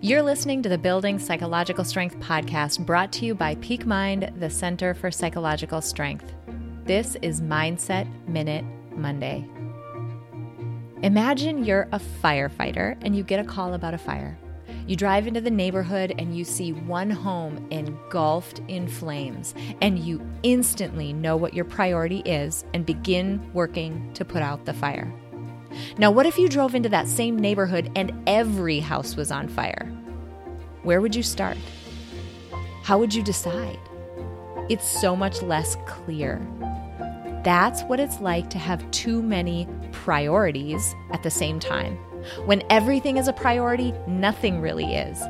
You're listening to the Building Psychological Strength podcast brought to you by Peak Mind, the Center for Psychological Strength. This is Mindset Minute Monday. Imagine you're a firefighter and you get a call about a fire. You drive into the neighborhood and you see one home engulfed in flames, and you instantly know what your priority is and begin working to put out the fire. Now, what if you drove into that same neighborhood and every house was on fire? Where would you start? How would you decide? It's so much less clear. That's what it's like to have too many priorities at the same time. When everything is a priority, nothing really is.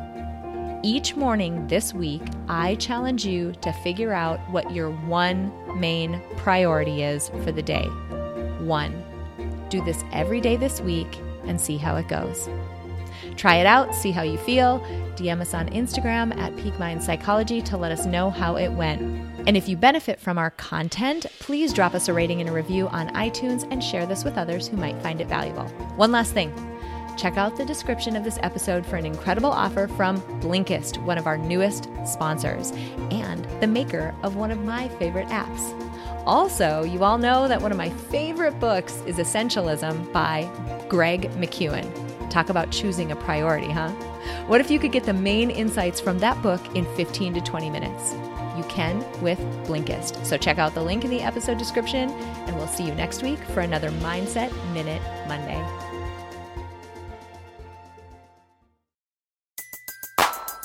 Each morning this week, I challenge you to figure out what your one main priority is for the day. One. Do this every day this week and see how it goes. Try it out, see how you feel. DM us on Instagram at Peak Psychology to let us know how it went. And if you benefit from our content, please drop us a rating and a review on iTunes and share this with others who might find it valuable. One last thing check out the description of this episode for an incredible offer from Blinkist, one of our newest sponsors, and the maker of one of my favorite apps. Also, you all know that one of my favorite books is Essentialism by Greg McKeown. Talk about choosing a priority, huh? What if you could get the main insights from that book in 15 to 20 minutes? You can with Blinkist. So check out the link in the episode description, and we'll see you next week for another Mindset Minute Monday.